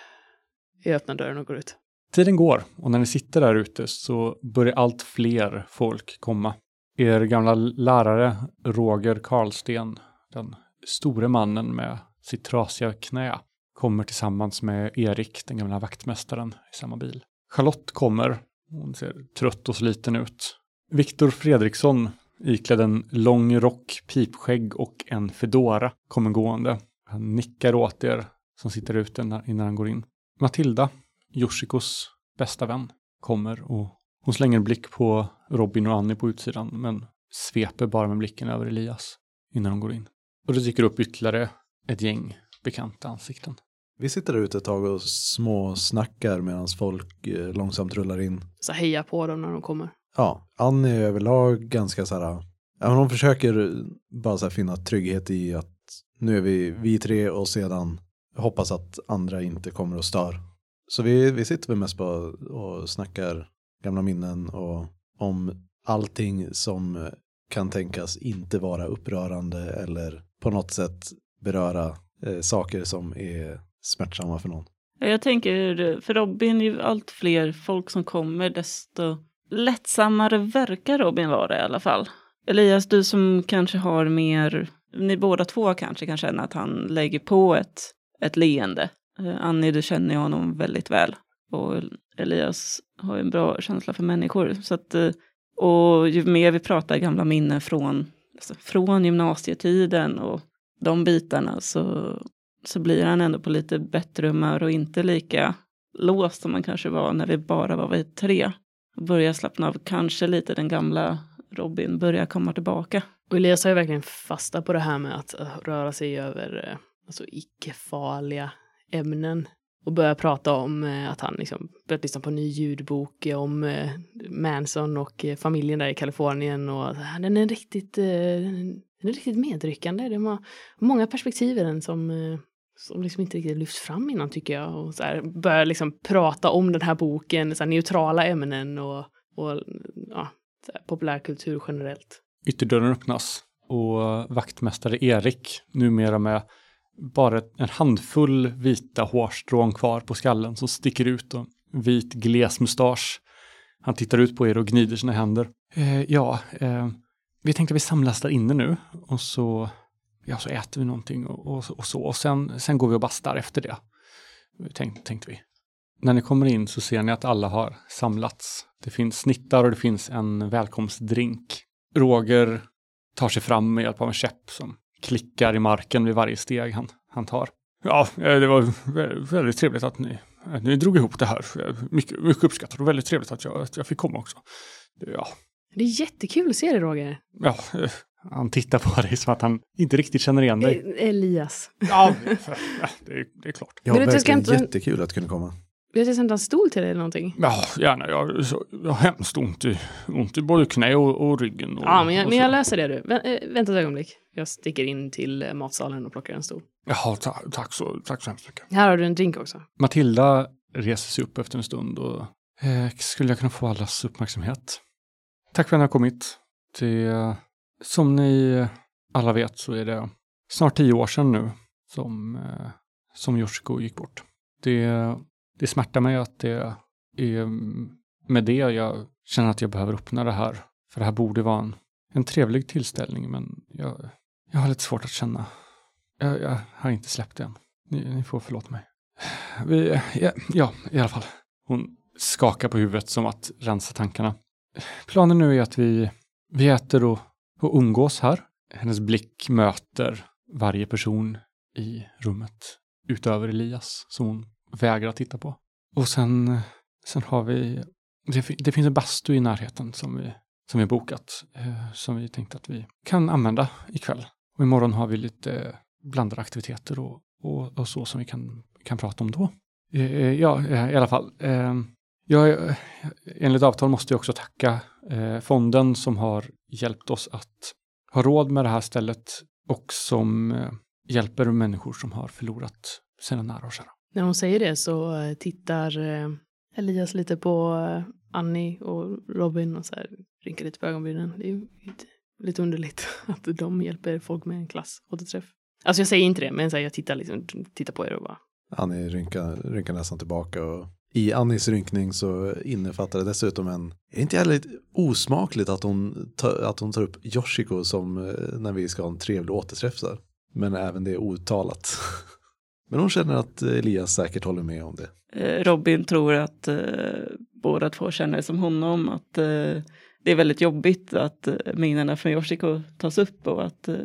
S4: Jag öppnar dörren och går ut.
S1: Tiden går och när ni sitter där ute så börjar allt fler folk komma. Er gamla lärare Roger Karlsten, den store mannen med sitt trasiga knä, kommer tillsammans med Erik, den gamla vaktmästaren, i samma bil. Charlotte kommer, hon ser trött och sliten ut. Viktor Fredriksson, iklädd en lång rock, pipskägg och en fedora, kommer gående. Han nickar åt er som sitter ute innan han går in. Matilda, Yoshikos bästa vän, kommer och hon slänger en blick på Robin och Annie på utsidan men sveper bara med blicken över Elias innan hon går in. Och det dyker upp ytterligare ett gäng bekanta ansikten.
S3: Vi sitter där ute ett tag och små snackar medan folk eh, långsamt rullar in.
S4: Så heja på dem när de kommer.
S3: Ja, Annie är överlag ganska så här, ja, men hon försöker bara så här finna trygghet i att nu är vi, vi tre och sedan hoppas att andra inte kommer och stör. Så vi, vi sitter väl mest bara och snackar gamla minnen och om allting som eh, kan tänkas inte vara upprörande eller på något sätt beröra eh, saker som är smärtsamma för någon.
S2: Jag tänker, för Robin, ju allt fler folk som kommer, desto lättsammare verkar Robin vara i alla fall. Elias, du som kanske har mer, ni båda två kanske kan känna att han lägger på ett, ett leende. Eh, Annie, du känner ju honom väldigt väl. Och Elias har ju en bra känsla för människor. Så att, eh, och ju mer vi pratar gamla minnen från, alltså från gymnasietiden och de bitarna så så blir han ändå på lite bättre humör och inte lika låst som man kanske var när vi bara var vi tre. Börjar slappna av, kanske lite den gamla Robin börjar komma tillbaka.
S4: Och Elias har ju verkligen fasta på det här med att eh, röra sig över eh, alltså icke-farliga ämnen och börjar prata om eh, att han liksom börjat lyssna på en ny ljudbok eh, om eh, Manson och familjen där i Kalifornien och den är riktigt, den är riktigt medryckande. Det har många perspektiv i den som, som liksom inte riktigt lyfts fram innan tycker jag. Och så här, börjar liksom prata om den här boken, så här, neutrala ämnen och, och ja, här, populärkultur generellt.
S1: Ytterdörren öppnas och vaktmästare Erik, numera med bara en handfull vita hårstrån kvar på skallen som sticker ut och vit gles mustasch. Han tittar ut på er och gnider sina händer. Eh, ja, eh, vi tänkte att vi samlas där inne nu och så, ja, så äter vi någonting och, och, och så. Och sen, sen går vi och bastar efter det, tänkte, tänkte vi. När ni kommer in så ser ni att alla har samlats. Det finns snittar och det finns en välkomstdrink. Roger tar sig fram med hjälp av en käpp som klickar i marken vid varje steg han, han tar. Ja, eh, det var väldigt trevligt att ni, att ni drog ihop det här. Mycket, mycket uppskattat och väldigt trevligt att jag, att jag fick komma också. Ja.
S4: Det är jättekul att se dig, Roger.
S1: Ja, eh, han tittar på dig som att han inte riktigt känner igen dig.
S4: E- Elias.
S1: Ja, det är, det är klart.
S3: Ja, verkligen
S4: inte-
S3: jättekul att kunna komma.
S4: Jag ska hämta en stol till dig eller någonting.
S1: Ja, gärna. Jag, så- jag har hemskt ont i, ont i både knä och, och ryggen. Och,
S4: Ja, men jag, men jag löser det du. Vä äh, vänta ett ögonblick. Jag sticker in till eh, matsalen och plockar en stol.
S1: Jaha, ta, tack, så, tack så hemskt mycket.
S4: Här har du en drink också.
S1: Matilda reser sig upp efter en stund och eh, skulle jag kunna få allas uppmärksamhet? Tack för att ni har kommit. Det, som ni alla vet så är det snart tio år sedan nu som, eh, som Yoshiko gick bort. Det, det smärtar mig att det är med det jag känner att jag behöver öppna det här. För det här borde vara en, en trevlig tillställning men jag, jag har lite svårt att känna. Jag, jag har inte släppt det än. Ni, ni får förlåta mig. Vi, ja, ja, i alla fall. Hon skakar på huvudet som att rensa tankarna. Planen nu är att vi, vi äter och, och umgås här. Hennes blick möter varje person i rummet utöver Elias som hon vägrar titta på. Och sen, sen har vi, det, det finns en bastu i närheten som vi, som vi bokat, eh, som vi tänkte att vi kan använda ikväll. Och imorgon har vi lite blandade aktiviteter och, och, och så som vi kan, kan prata om då. Eh, ja, eh, i alla fall. Eh, jag, enligt avtal måste jag också tacka eh, fonden som har hjälpt oss att ha råd med det här stället och som eh, hjälper människor som har förlorat sina nära och kära.
S4: När hon säger det så eh, tittar eh, Elias lite på eh, Annie och Robin och så här, rynkar lite på ögonbrynen. Det är lite, underligt att de hjälper folk med en klassåterträff. Alltså jag säger inte det, men så här, jag tittar, liksom, tittar på er och bara
S3: Annie rynkar, rynkar nästan tillbaka och i Annies rynkning så innefattar det dessutom en, är det inte jävligt osmakligt att hon, ta, att hon tar upp Yoshiko som när vi ska ha en trevlig återträff där. Men även det är outtalat. Men hon känner att Elias säkert håller med om det.
S2: Eh, Robin tror att eh, båda två känner som honom, att eh, det är väldigt jobbigt att eh, minnena från Yoshiko tas upp och att eh,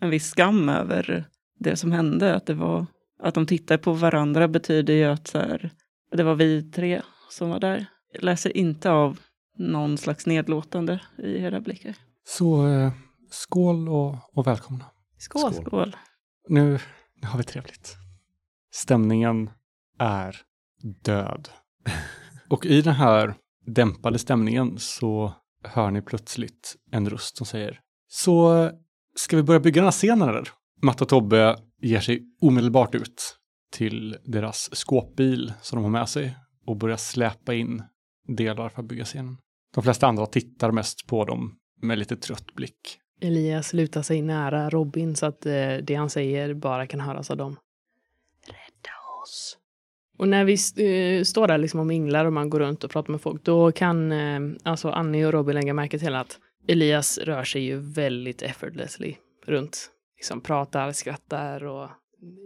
S2: en viss skam över det som hände, att det var att de tittar på varandra betyder ju att så här, det var vi tre som var där. Jag läser inte av någon slags nedlåtande i era blickar.
S1: Så eh, skål och, och välkomna.
S4: skål.
S3: Skål.
S2: Skål.
S1: Nu, nu har vi trevligt. Stämningen är död. Och i den här dämpade stämningen så hör ni plötsligt en röst som säger Så ska vi börja bygga den här scenen eller? Matt och Tobbe ger sig omedelbart ut till deras skåpbil som de har med sig och börjar släpa in delar för att bygga scenen. De flesta andra tittar mest på dem med lite trött blick.
S4: Elias lutar sig nära Robin så att eh, det han säger bara kan höras av dem. Oss. Och när vi eh, står där liksom och minglar och man går runt och pratar med folk, då kan eh, alltså Annie och Robin lägga märke till att Elias rör sig ju väldigt effortlessly runt. Liksom pratar, skrattar och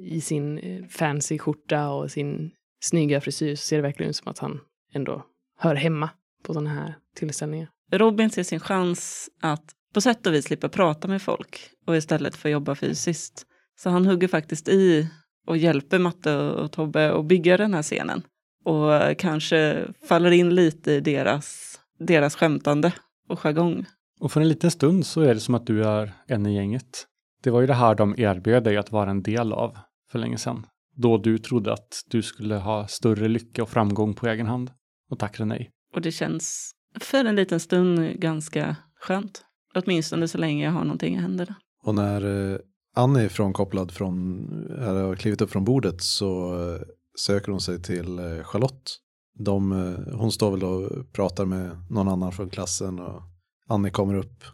S4: i sin eh, fancy skjorta och sin snygga frisyr så ser det verkligen ut som att han ändå hör hemma på sådana här tillställningar.
S2: Robin ser sin chans att på sätt och vis slippa prata med folk och istället få jobba fysiskt. Så han hugger faktiskt i och hjälper Matte och Tobbe att bygga den här scenen. Och kanske faller in lite i deras, deras skämtande och jargong.
S1: Och för en liten stund så är det som att du är en i gänget. Det var ju det här de erbjöd dig att vara en del av för länge sedan. Då du trodde att du skulle ha större lycka och framgång på egen hand och tackade nej.
S2: Och det känns för en liten stund ganska skönt. Åtminstone så länge jag har någonting i händerna.
S3: Och när eh, Annie är frånkopplad från, eller har klivit upp från bordet så eh, söker hon sig till eh, Charlotte. De, eh, hon står väl och pratar med någon annan från klassen och Annie kommer upp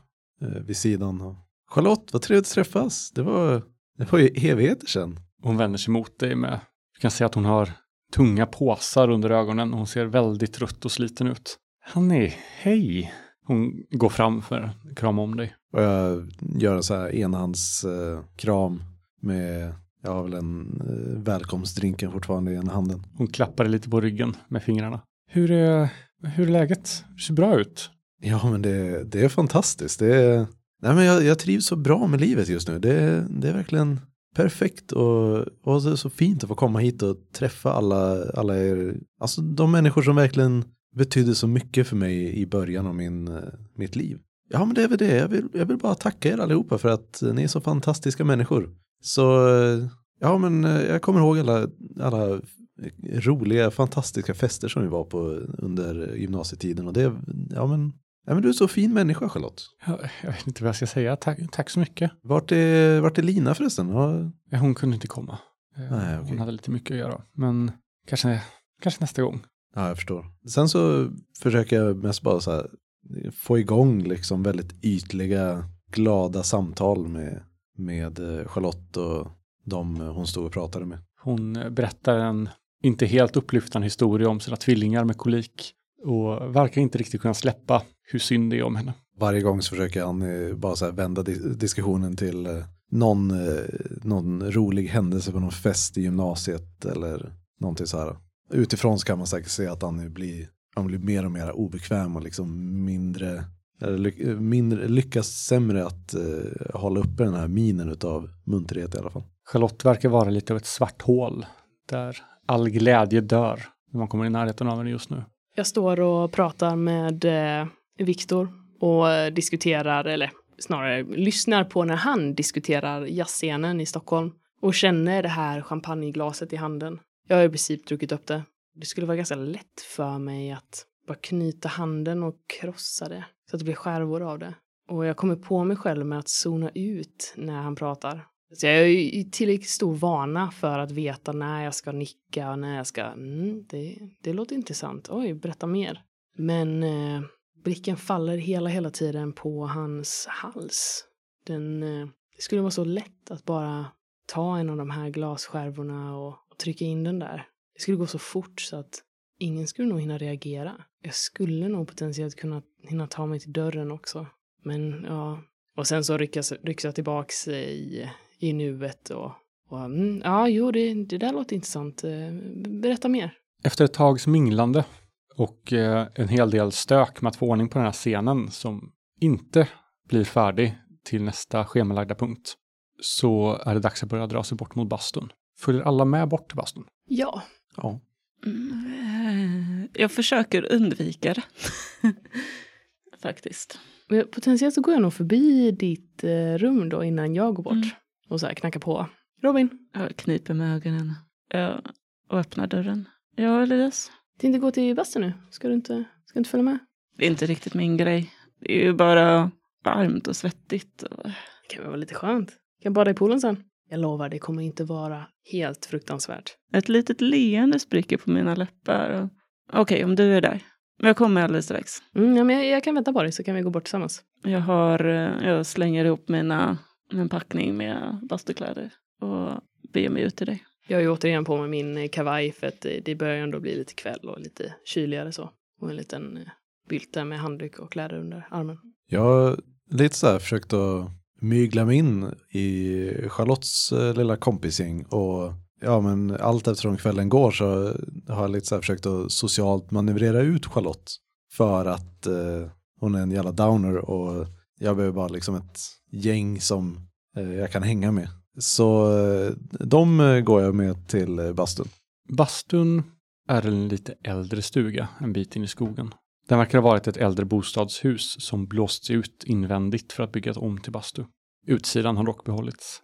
S3: vid sidan. Och, Charlotte, vad trevligt att träffas. Det var, det var ju evigheter sedan.
S1: Hon vänder sig mot dig med, du kan se att hon har tunga påsar under ögonen och hon ser väldigt trött och sliten ut. Annie, hej! Hon går fram för att krama om dig.
S3: Och jag gör en så här enhandskram eh, kram med, jag har väl en eh, välkomstdrinken fortfarande i ena handen.
S1: Hon klappar dig lite på ryggen med fingrarna. Hur är, hur är läget? Det ser bra ut.
S3: Ja, men det, det är fantastiskt. Det är, nej, men jag, jag trivs så bra med livet just nu. Det, det är verkligen perfekt och, och det är så fint att få komma hit och träffa alla, alla er, alltså de människor som verkligen betydde så mycket för mig i början av min, eh, mitt liv. Ja, men det är väl det. Jag vill, jag vill bara tacka er allihopa för att ni är så fantastiska människor. Så, eh, ja, men eh, jag kommer ihåg alla, alla roliga, fantastiska fester som vi var på under gymnasietiden. Och det, ja men, ja men du är så fin människa Charlotte.
S1: Jag, jag vet inte vad jag ska säga. Tack, tack så mycket.
S3: Vart är, vart är Lina förresten? Ja,
S1: Hon kunde inte komma. Eh,
S3: Nej.
S1: Hon hade lite mycket att göra. Men kanske, kanske nästa gång.
S3: ja, jag förstår. Sen så försöker jag mest bara så här, få igång liksom väldigt ytliga, glada samtal med, med eh, Charlotte och de hon stod och pratade med.
S1: Hon eh, berättar en inte helt upplyftande historia om sina tvillingar med kolik och verkar inte riktigt kunna släppa hur synd det är om henne.
S3: Varje gång så försöker Annie bara så vända dis- diskussionen till eh, någon, eh, någon rolig händelse på någon fest i gymnasiet eller någonting så här. Utifrån så kan man säkert se att Annie blir, han blir mer och mer obekväm och liksom mindre, eller ly- mindre lyckas sämre att eh, hålla uppe den här minen av munterhet i alla fall.
S1: Charlotte verkar vara lite av ett svart hål där all glädje dör när man kommer i närheten av henne just nu.
S4: Jag står och pratar med eh, Viktor och diskuterar, eller snarare lyssnar på när han diskuterar jazzscenen i Stockholm och känner det här champagneglaset i handen. Jag har i princip druckit upp det. Det skulle vara ganska lätt för mig att bara knyta handen och krossa det så att det blir skärvor av det. Och jag kommer på mig själv med att zona ut när han pratar. Så jag är ju tillräckligt stor vana för att veta när jag ska nicka och när jag ska, mm, det, det låter intressant, oj, berätta mer. Men eh, blicken faller hela, hela tiden på hans hals. Den, eh, det skulle vara så lätt att bara ta en av de här glasskärvorna och, och trycka in den där. Det skulle gå så fort så att ingen skulle nog hinna reagera. Jag skulle nog potentiellt kunna hinna ta mig till dörren också. Men ja, och sen så ryckas, rycks jag tillbaks i, i nuet och, och mm, ja, jo, det, det där låter intressant. Eh, Berätta mer.
S1: Efter ett tags minglande och eh, en hel del stök med att få ordning på den här scenen som inte blir färdig till nästa schemalagda punkt så är det dags att börja dra sig bort mot bastun. Följer alla med bort till bastun?
S4: Ja,
S3: Ja.
S2: Mm, Jag försöker undvika det. Faktiskt.
S4: potentiellt så går jag nog förbi ditt eh, rum då innan jag går bort
S2: Mm.
S4: och så här knackar på. Robin,
S2: Jag kniper med ögonen. Jag och öppnar dörren. Ja, Elias?
S4: tänkte gå till bastun nu. Ska du inte, ska du inte följa med?
S2: Det är inte riktigt min grej. Det är ju bara varmt och svettigt. Och...
S4: Det kan väl vara lite skönt. Kan jag bada i poolen sen? Jag lovar, det kommer inte vara helt fruktansvärt.
S2: Ett litet leende spricker på mina läppar. Okej, om du är där. Men jag kommer alldeles strax.
S4: Mm, ja, men jag, jag kan vänta på dig så kan vi gå bort tillsammans.
S2: Jag, har, eh, jag slänger ihop mina, en packning med bastukläder och beger mig ut till dig.
S4: Jag har ju återigen på mig min eh, kavaj för att eh, det börjar ändå bli lite kväll och lite kyligare så. Och en liten bylte med handduk och kläder under armen.
S3: Jag har lite så här försökt att mygla mig in i Charlottes eh, lilla kompisgäng och ja men allt eftersom kvällen går så har jag lite så här försökt att socialt manövrera ut Charlotte för att eh, hon är en jävla downer och jag behöver bara liksom ett gäng som eh, jag kan hänga med. Så eh, de eh, går jag med till eh, bastun.
S1: Bastun är en lite äldre stuga en bit in i skogen. Den verkar ha varit ett äldre bostadshus som blåsts ut invändigt för att byggas om till bastu. Utsidan har dock behållits.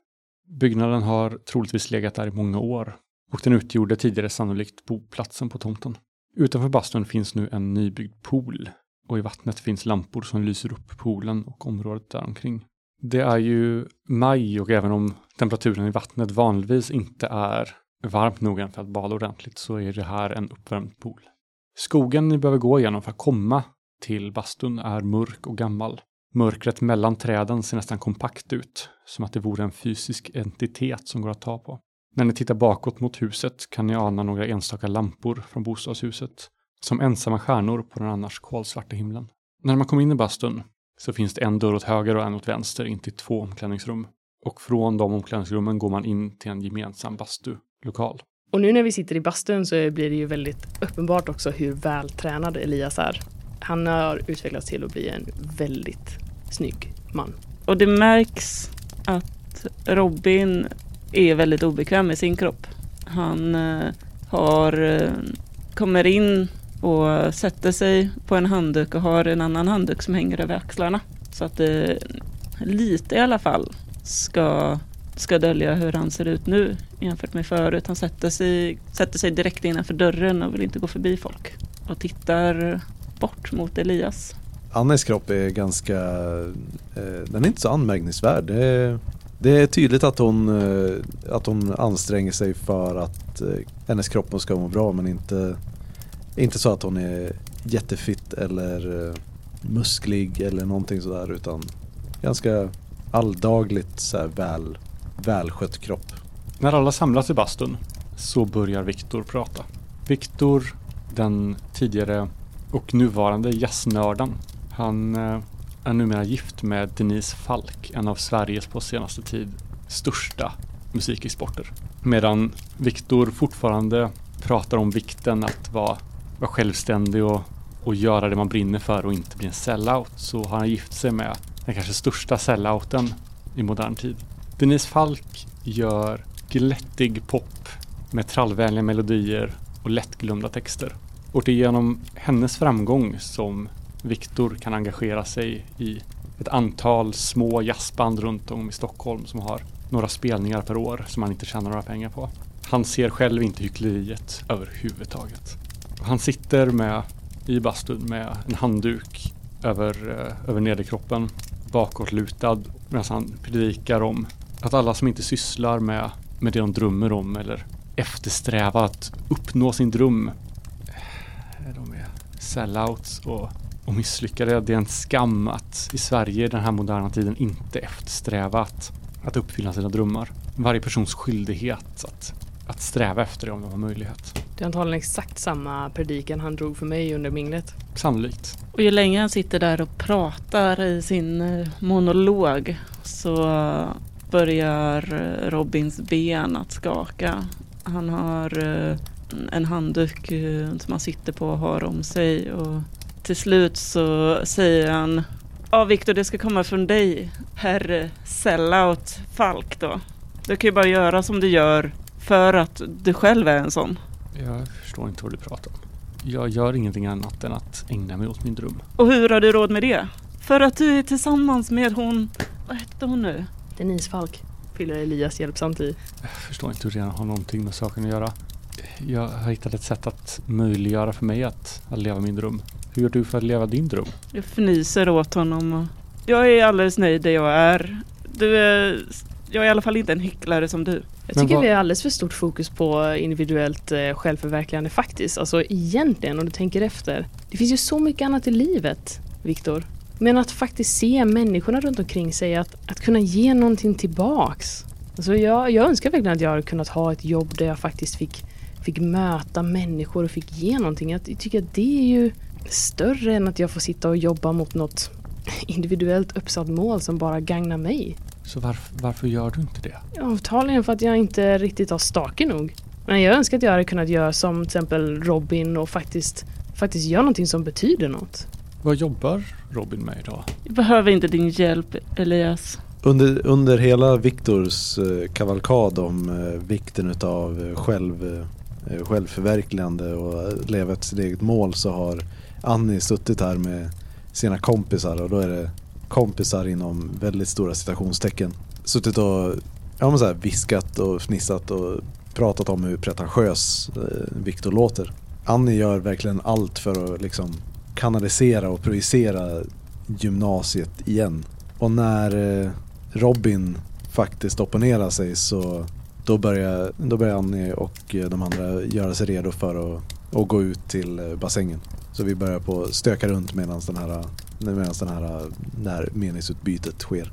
S1: Byggnaden har troligtvis legat där i många år och den utgjorde tidigare sannolikt boplatsen på tomten. Utanför bastun finns nu en nybyggd pool och i vattnet finns lampor som lyser upp poolen och området däromkring. Det är ju maj och även om temperaturen i vattnet vanligtvis inte är varmt nog än för att bada ordentligt så är det här en uppvärmd pool. Skogen ni behöver gå igenom för att komma till bastun är mörk och gammal. Mörkret mellan träden ser nästan kompakt ut, som att det vore en fysisk entitet som går att ta på. När ni tittar bakåt mot huset kan ni ana några enstaka lampor från bostadshuset, som ensamma stjärnor på den annars kolsvarta himlen. När man kommer in i bastun så finns det en dörr åt höger och en åt vänster in till två omklädningsrum. Och från de omklädningsrummen går man in till en gemensam bastulokal.
S4: Och nu när vi sitter i bastun så blir det ju väldigt uppenbart också hur vältränad Elias är. Han har utvecklats till att bli en väldigt snygg man.
S2: Och det märks att Robin är väldigt obekväm med sin kropp. Han eh, har, eh, kommer in och sätter sig på en handduk och har en annan handduk som hänger över axlarna. Så att det lite i alla fall ska, ska dölja hur han ser ut nu jämfört med förut. Han sätter sig, sätter sig direkt innanför dörren och vill inte gå förbi folk. Och tittar bort mot Elias.
S3: Annas kropp är ganska, eh, den är inte så anmärkningsvärd. Det är, det är tydligt att hon, eh, att hon anstränger sig för att eh, hennes kropp ska må bra men inte, inte så att hon är jättefitt eller eh, musklig eller någonting sådär utan ganska alldagligt så här väl, välskött kropp.
S1: När alla samlas i bastun så börjar Viktor prata. Viktor, den tidigare och nuvarande jazznörden, han eh, är numera gift med Denise Falk, en av Sveriges på senaste tid största musikexporter. Medan Viktor fortfarande pratar om vikten att vara, vara självständig och, och göra det man brinner för och inte bli en sellout så har han gift sig med den kanske största sellouten i modern tid. Denise Falk gör glättig pop med trallvänliga melodier och lättglömda texter. Och det är genom hennes framgång som Viktor kan engagera sig i ett antal små jazzband runt om i Stockholm som har några spelningar per år som han inte tjänar några pengar på. Han ser själv inte hyckleriet överhuvudtaget. Han sitter med i bastun med en handduk över, eh, över nederkroppen bakåtlutad medan han predikar om att alla som inte sysslar med, med det de drömmer om eller eftersträvar att uppnå sin dröm de är sellouts och, och misslyckade. Det är en skam att i Sverige i den här moderna tiden inte eftersträva att, att uppfylla sina drömmar. Varje persons skyldighet att, att sträva efter det om de har möjlighet.
S4: Det är antagligen exakt samma predikan han drog för mig under minglet.
S1: Sannolikt.
S2: Och ju längre han sitter där och pratar i sin eh, monolog så börjar eh, Robins ben att skaka. Han har eh, en handduk som han sitter på och har om sig och till slut så säger han Ja Viktor det ska komma från dig herr sellout Falk då. Du kan ju bara göra som du gör för att du själv är en sån.
S1: Jag förstår inte vad du pratar om. Jag gör ingenting annat än att ägna mig åt min dröm.
S2: Och hur har du råd med det? För att du är tillsammans med hon, vad hette hon nu?
S4: Denise Falk fyller Elias hjälpsamt i.
S1: Jag förstår inte hur det har någonting med saken att göra. Jag har hittat ett sätt att möjliggöra för mig att, att leva min dröm. Hur gör du för att leva din dröm?
S2: Jag fnyser åt honom och jag är alldeles nöjd där jag är. Du är, jag är i alla fall inte en hycklare som du.
S4: Jag tycker vad... vi har alldeles för stort fokus på individuellt eh, självförverkligande faktiskt. Alltså egentligen om du tänker efter. Det finns ju så mycket annat i livet, Viktor. Men att faktiskt se människorna runt omkring sig, att, att kunna ge någonting tillbaks. Alltså jag, jag önskar verkligen att jag hade kunnat ha ett jobb där jag faktiskt fick, fick möta människor och fick ge någonting. Jag tycker att det är ju större än att jag får sitta och jobba mot något individuellt uppsatt mål som bara gagnar mig.
S1: Så varför, varför gör du inte det?
S4: Antagligen för att jag inte riktigt har stake nog. Men jag önskar att jag hade kunnat göra som till exempel Robin och faktiskt, faktiskt göra någonting som betyder något.
S1: Vad jobbar Robin med idag?
S2: Jag behöver inte din hjälp Elias.
S3: Under, under hela Viktors eh, kavalkad om eh, vikten utav eh, själv, självförverkligande och leva efter sitt eget mål så har Annie suttit här med sina kompisar och då är det kompisar inom väldigt stora citationstecken. Suttit och ja, men så här, viskat och fnissat och pratat om hur pretentiös Viktor låter. Annie gör verkligen allt för att liksom kanalisera och projicera gymnasiet igen. Och när eh, Robin faktiskt opponerar sig så då börjar, då börjar Annie och eh, de andra göra sig redo för att, att gå ut till eh, bassängen. Så vi börjar på stöka runt medan den här, medans den här, det här meningsutbytet sker.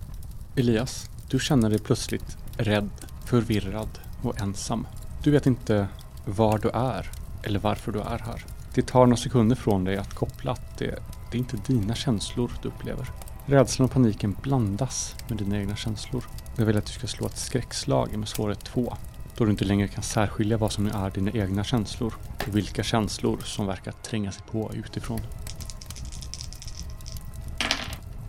S1: Elias, du känner dig plötsligt rädd, förvirrad och ensam. Du vet inte var du är eller varför du är här. Det tar några sekunder från dig att koppla att det, det är inte dina känslor du upplever. Rädslan och paniken blandas med dina egna känslor. Jag vill att du ska slå ett skräckslag med svårighet 2. Då du inte längre kan särskilja vad som är dina egna känslor och vilka känslor som verkar tränga sig på utifrån.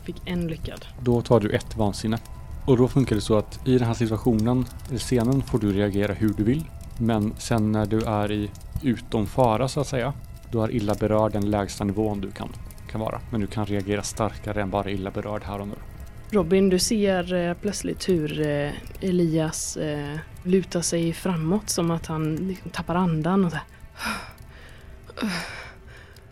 S4: Fick en lyckad.
S1: Då tar du ett vansinne. Och då funkar det så att i den här situationen, eller scenen, får du reagera hur du vill. Men sen när du är i utom fara så att säga, då är illa berörd den lägsta nivån du kan, kan vara. Men du kan reagera starkare än bara illa berörd här och nu.
S4: Robin, du ser eh, plötsligt hur eh, Elias eh, lutar sig framåt som att han liksom tappar andan och så här.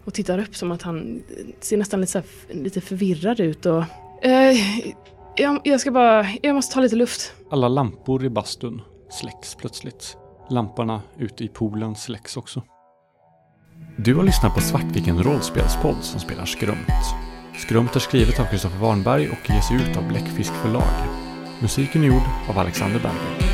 S4: Och tittar upp som att han ser nästan lite, så här, lite förvirrad ut och... Eh, jag, jag ska bara... Jag måste ta lite luft.
S1: Alla lampor i bastun släcks plötsligt. Lamporna ute i poolen släcks också. Du har lyssnat på Svartviken rollspelspodd som spelar Skrumt. Skrumt är skrivet av Kristoffer Warnberg och ges ut av Bläckfisk förlag. Musiken är gjord av Alexander Berger.